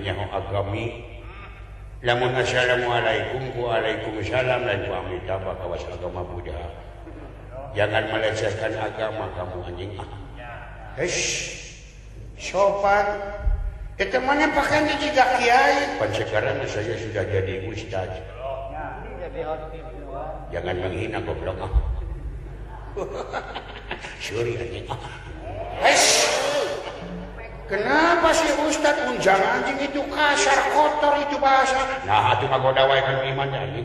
nyaho agami. Lamun Assalamualaikum Waalaikumsalam dan Amitabh kawas agama Buddha. Jangan melecehkan agama kamu anjing. Ah sopan. Itu mana pakai jadi kiai? Pan sekarang saya sudah jadi ustaz. Jangan menghina goblok. Ah sorry anjing. ah Kenapa sih Ustadz unjang anjing itu kasar kotor itu bahasa? Nah itu mah goda wae kan imannya.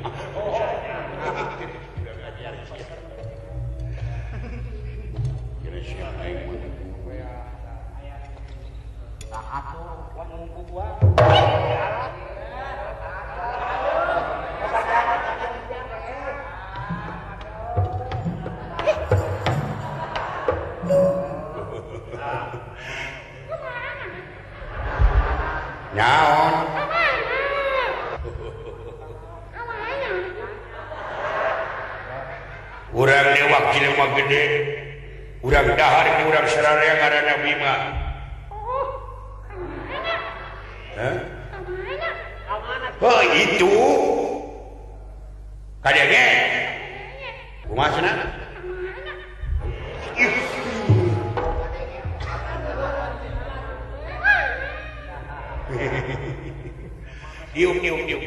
nyaon urang lewat mah gede. Urang dahar ke urang sararea ngaranna Bima. Hah? Oh, itu. Kadenge kumaha cenah Eu, eu, eu.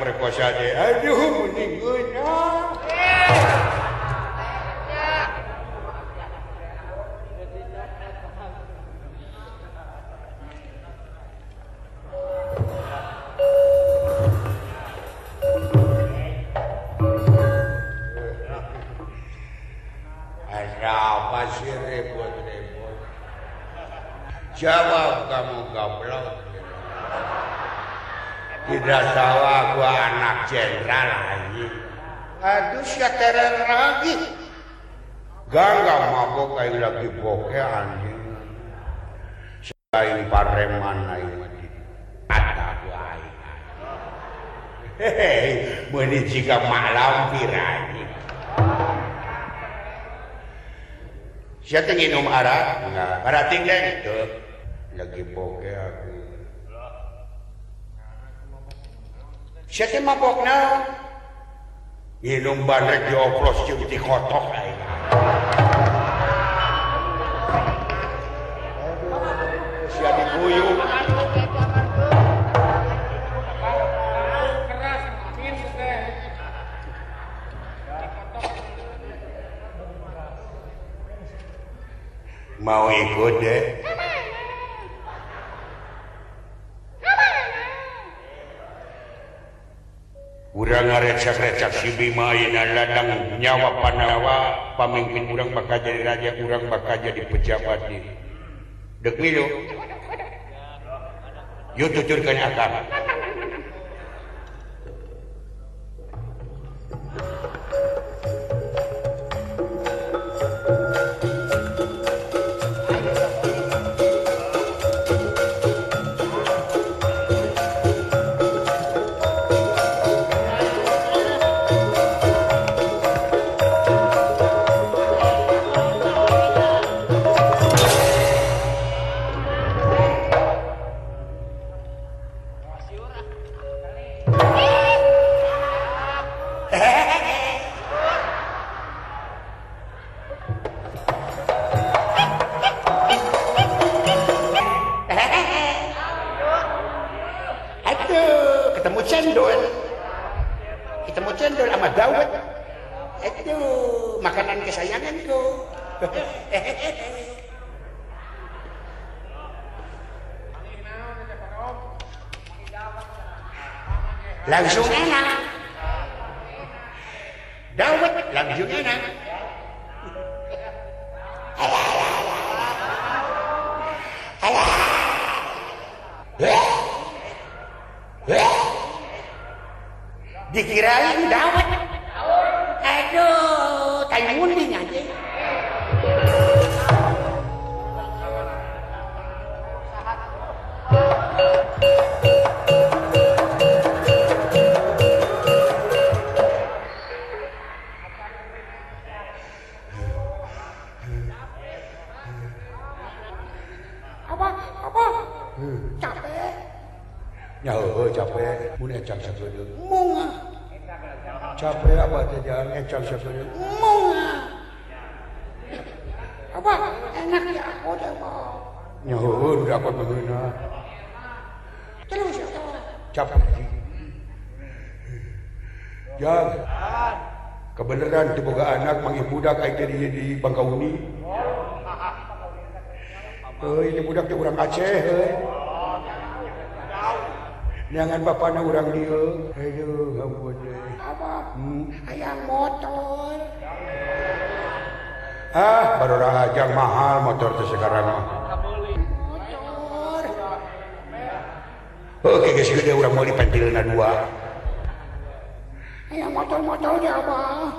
perkosa aduh boke anjing. selain pareman aing mah di patah aing. Hehehe, meuni jika malam pirani Siapa yang minum arak, enggak. Berarti tinggal itu. lagi boke aku. Siapa yang mabok naon? Minum bandrek dioplos jeung di kotok. mau ikut deh kurang ngarecak-recak si Bima ladang nyawa Panawa pemimpin kurang bakal jadi raja kurang bakal jadi pejabat di dek milu yuk tuturkan akar Dikirain dawet. Aduh, kayak ngunting aja. beneran diboga anak manggil budak di, di Bangkauni Heuh, ini budak teh urang Aceh eh. jangan bapak urang orang dia aduh ampun hmm. ayam motor. Ah baru rajang mahal motor tuh sekarang oh. motor. Oke oh, guys gede orang mau dipentilna dua. motornyalah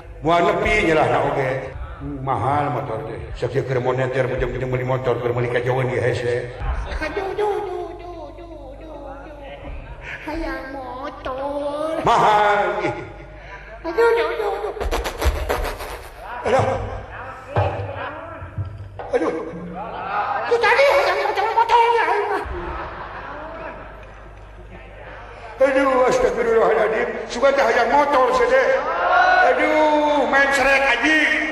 mahal motor deh motor mahal. Aduh tadi motor Aduh, astagfirullahaladzim. Suka tak motor saja. Aduh, main serak anjing.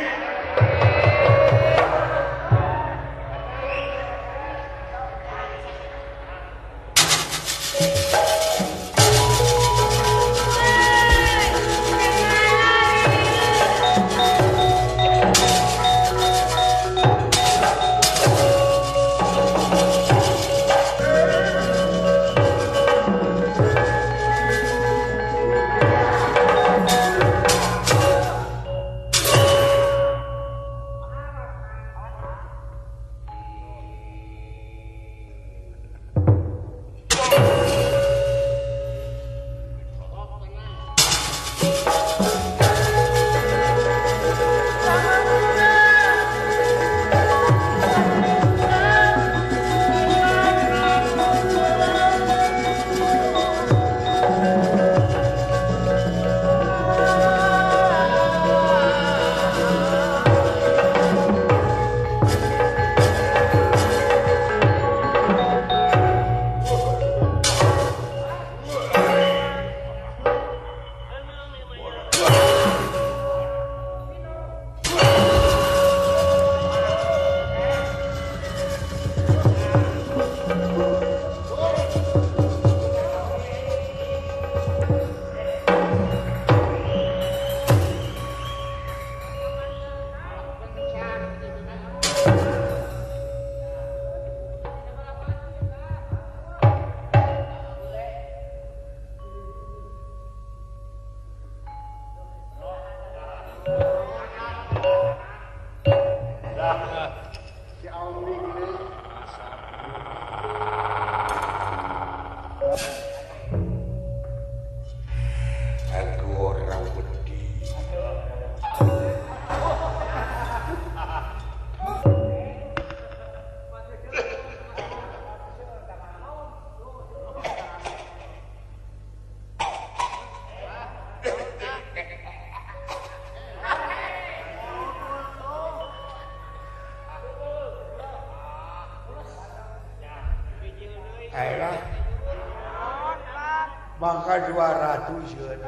Rajoará, dois anos.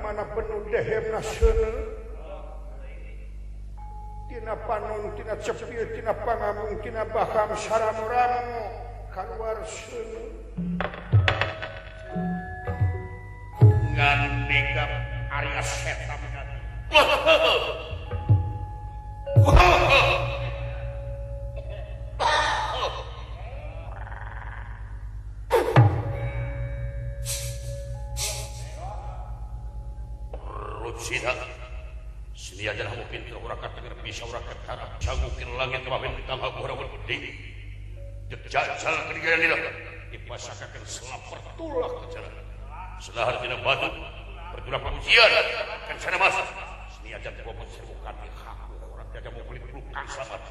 mana penuh dehem nasional. Tina panon tina cepil tina pangamung tina baham saramuramu keluar sunu. Ngan Arya setan. kan sini aja mungkin bisa mungkin langit dijajal ke negara ini dipasakan selap pertulak ke jalan. Setelah tidak batu. Bertulak pengujian kan sana mas. Sini aja gua menserukan di hakku orang jaga mau kulit pelukan selamat.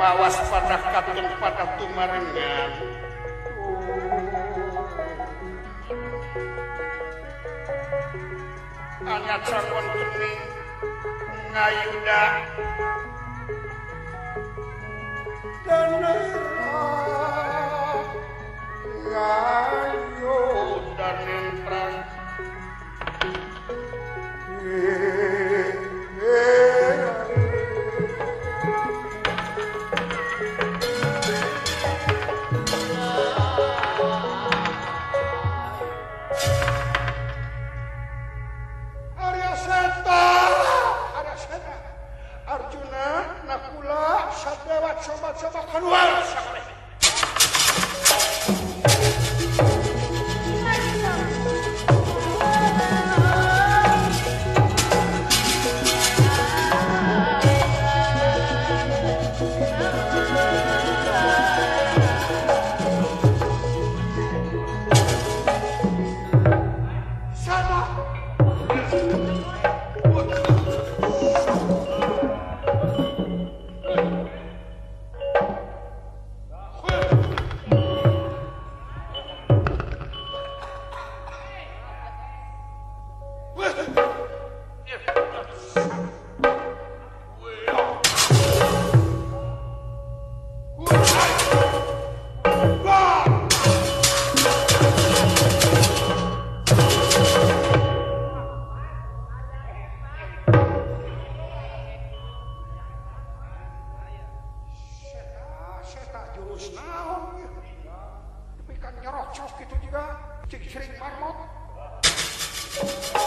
mawas pada kapten pada tumarengan. Anak sangon kini ngayuda dan ngayuda nentrang شما شما خانوم Schrik maar, man.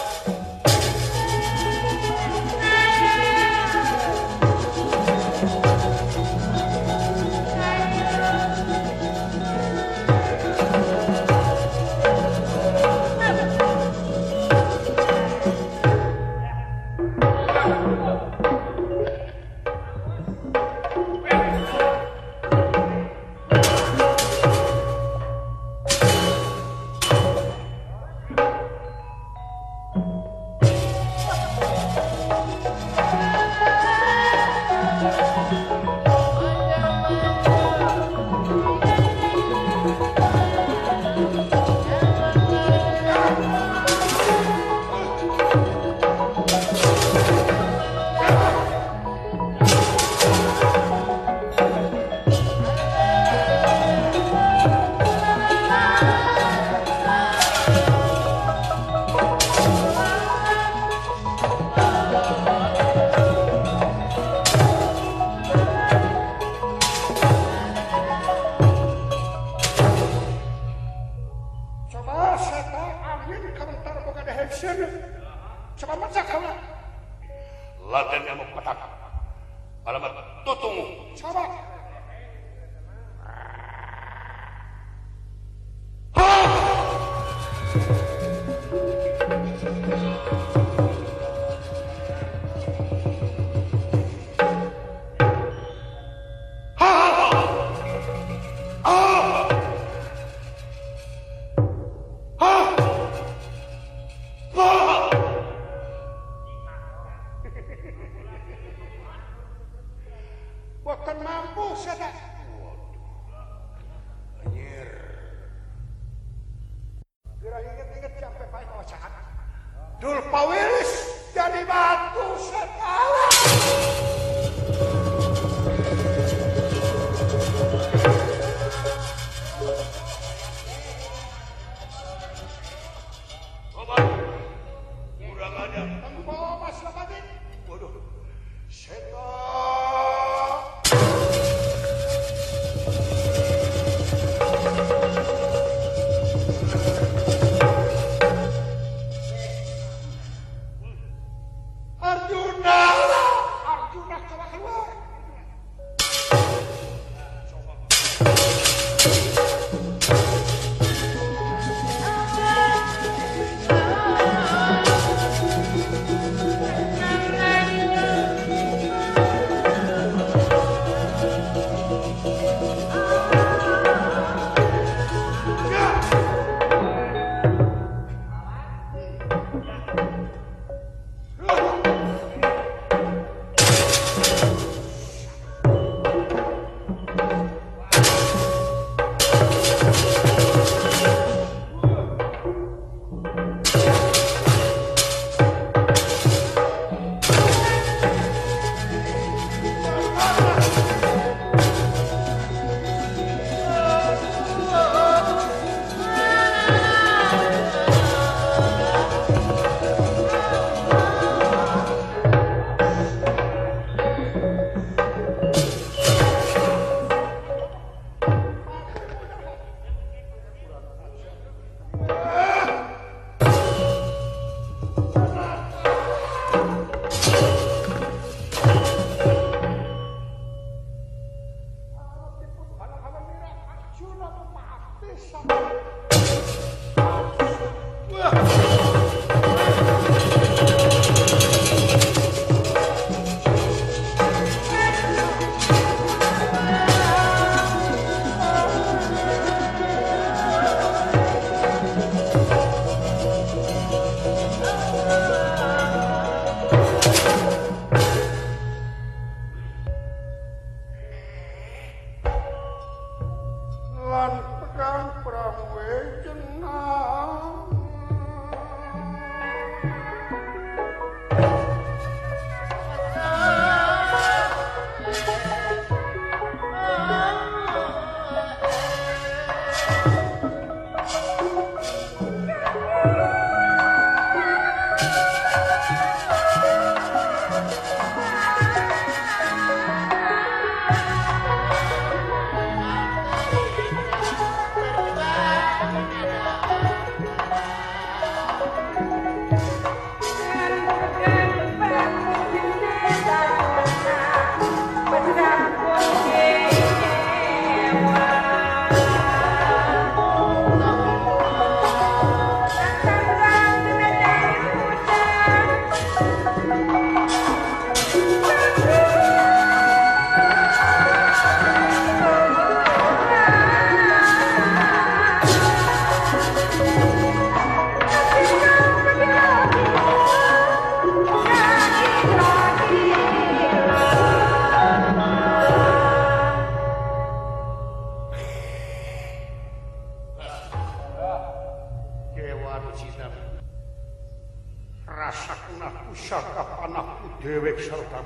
rasakna pusaka panahku dewek serta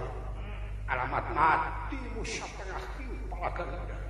alamat mati musa tengah kepala ganda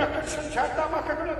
Certa marca que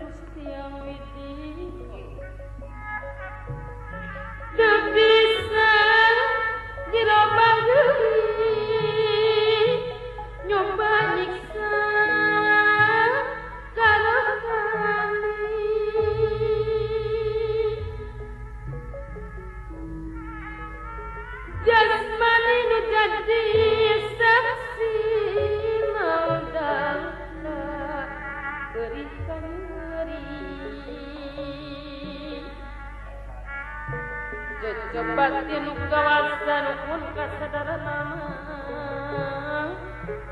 kebatinkawasan pun kesadaran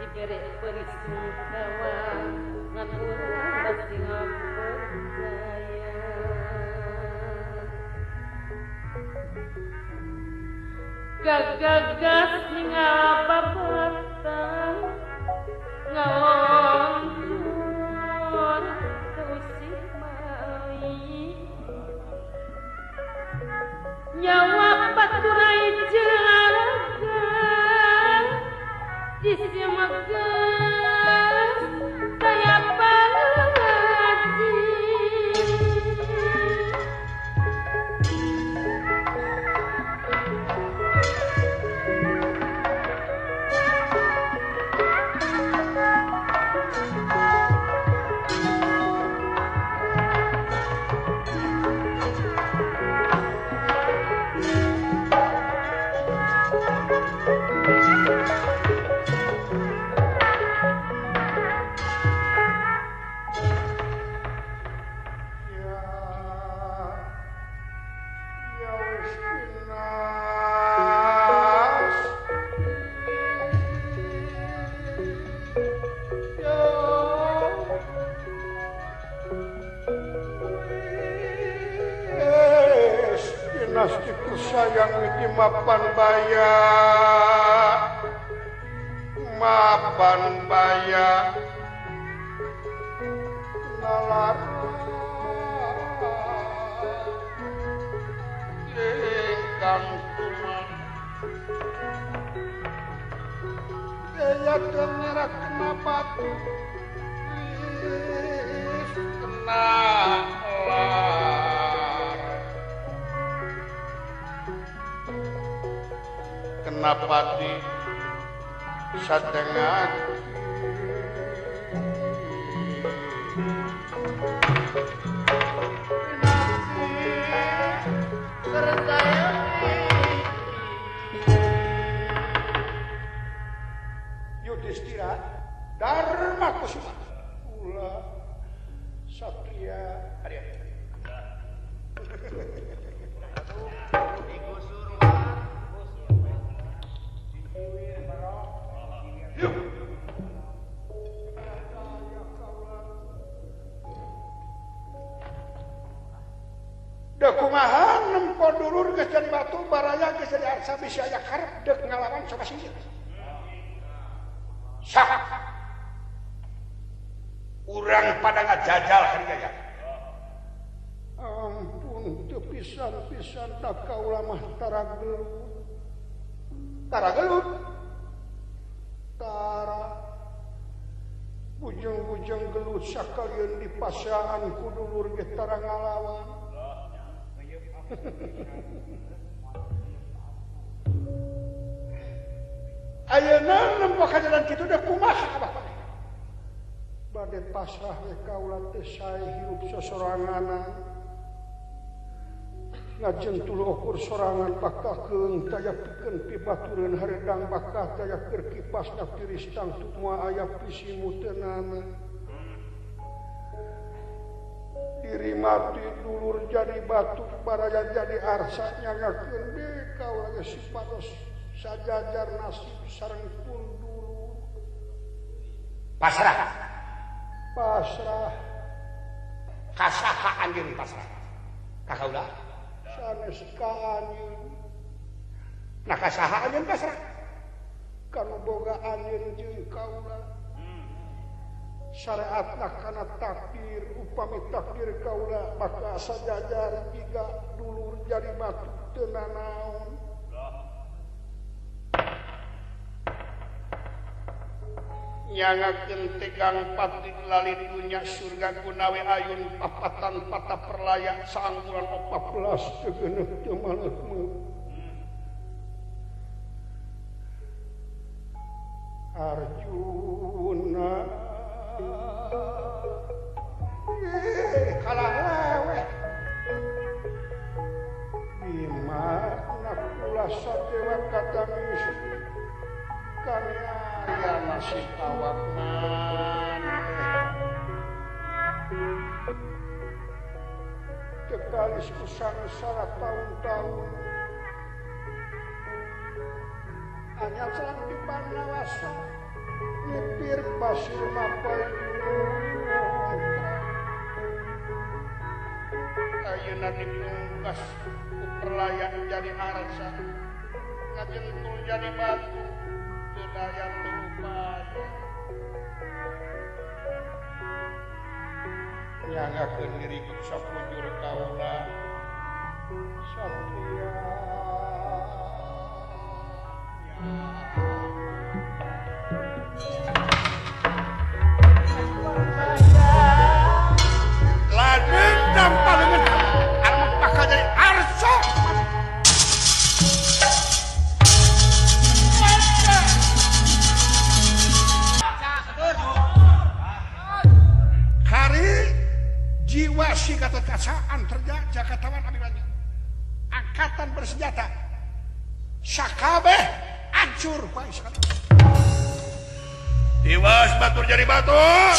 diberek peristiwa ngapura pasti ngapura saya gagagas ngapa batang ngawang nyawa empat di dinasti tersayang di mapan baya mapan baya nalar ingkang Ya daya kenera kena batu please napati sa tengah Yudhistira Dharma Kusuma. dokumahan dulu jadi batu baraya bisa pengalaman sama orang pada ngajajal harganya ampun teu pisan-pisan tak kau lama tara gelut tara. Gelut tara ujung-ujung gelut sakalian di pasaan kudulur getara ngalawan. Ayeuna nempak jalan kitu udah kumaha Bapak Bade pasrah we kaulah teh sae hirup sosoranganan ngajentul ukur sorangan bakakeun taya pikeun pibatureun haredang bakah taya keur kipasna tiris tangtu moal aya pisi muteunana mati dulur jadi batu baraya jadi arsanya gede kau lagi sipatos sajajar nasib sarang pun dulu. Pasrah. Pasrah. Kasaha anjir pasrah. Kakaulah. Sanes ka anjir nah kasaha anjir pasrah. Kanu boga anjir jeung kaulah. syariat kana takdir upami takdir Kaula maka sajajar jika dulur jadi batu dengan naon nyagaken tegang lali lalitunya surga gunawe ayun papatan pata perlayak sanggulan 14 kegenep temanmu Arjuna karya nasib awak Tekalis kusang salah tahun-tahun Anyal selang di panawasa Nipir pasir mapai Ayunan dipungkas Perlayan jadi arsa Ngajentul jadi batu yang beruban yang akan nyerikut sapujur kaula satria ya. revolusi keterkasaan terjadi Jakartawan Abi Banyu. Angkatan bersenjata. Sakabeh hancur Faiz Diwas batur jadi batur.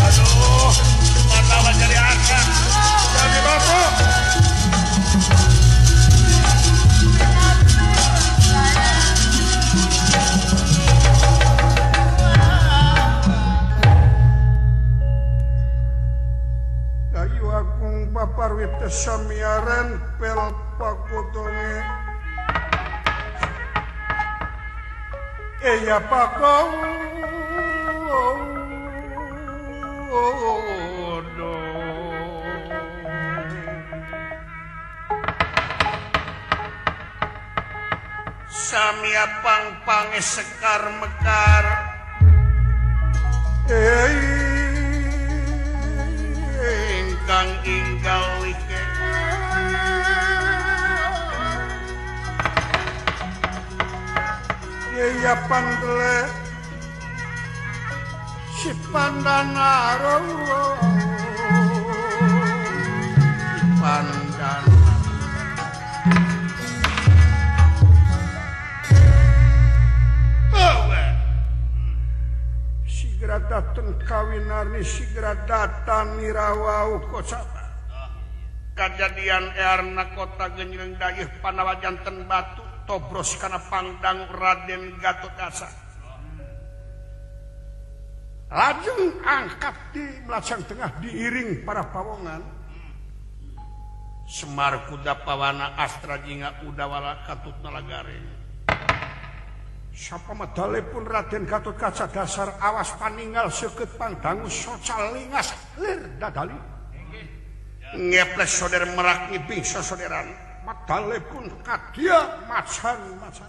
Aduh, wartawan jadi angkat. Jadi batur. parwita samiaran pel pakutunge eya pakono samia pang pange sekar mekar eya kang inggal like Iya pantele Si pandan arung Si pandan kawinarni sigra datang nirawau kocaba kejadian Erna kota genyeng dayih panawajanten batu tobros karena pangdang Raden Gatot Asa. Lajeng angkat di belakang tengah diiring para pawongan. Semar kuda pawana Astra Jinga udawala katut Nalagare. Sapa medale Raden Gatotkaca dasar awas paninggal seket pangdangu socal lingas lir dadali. Ngeples soder merak ngibing sosoderan. Medale pun kadia macan macan.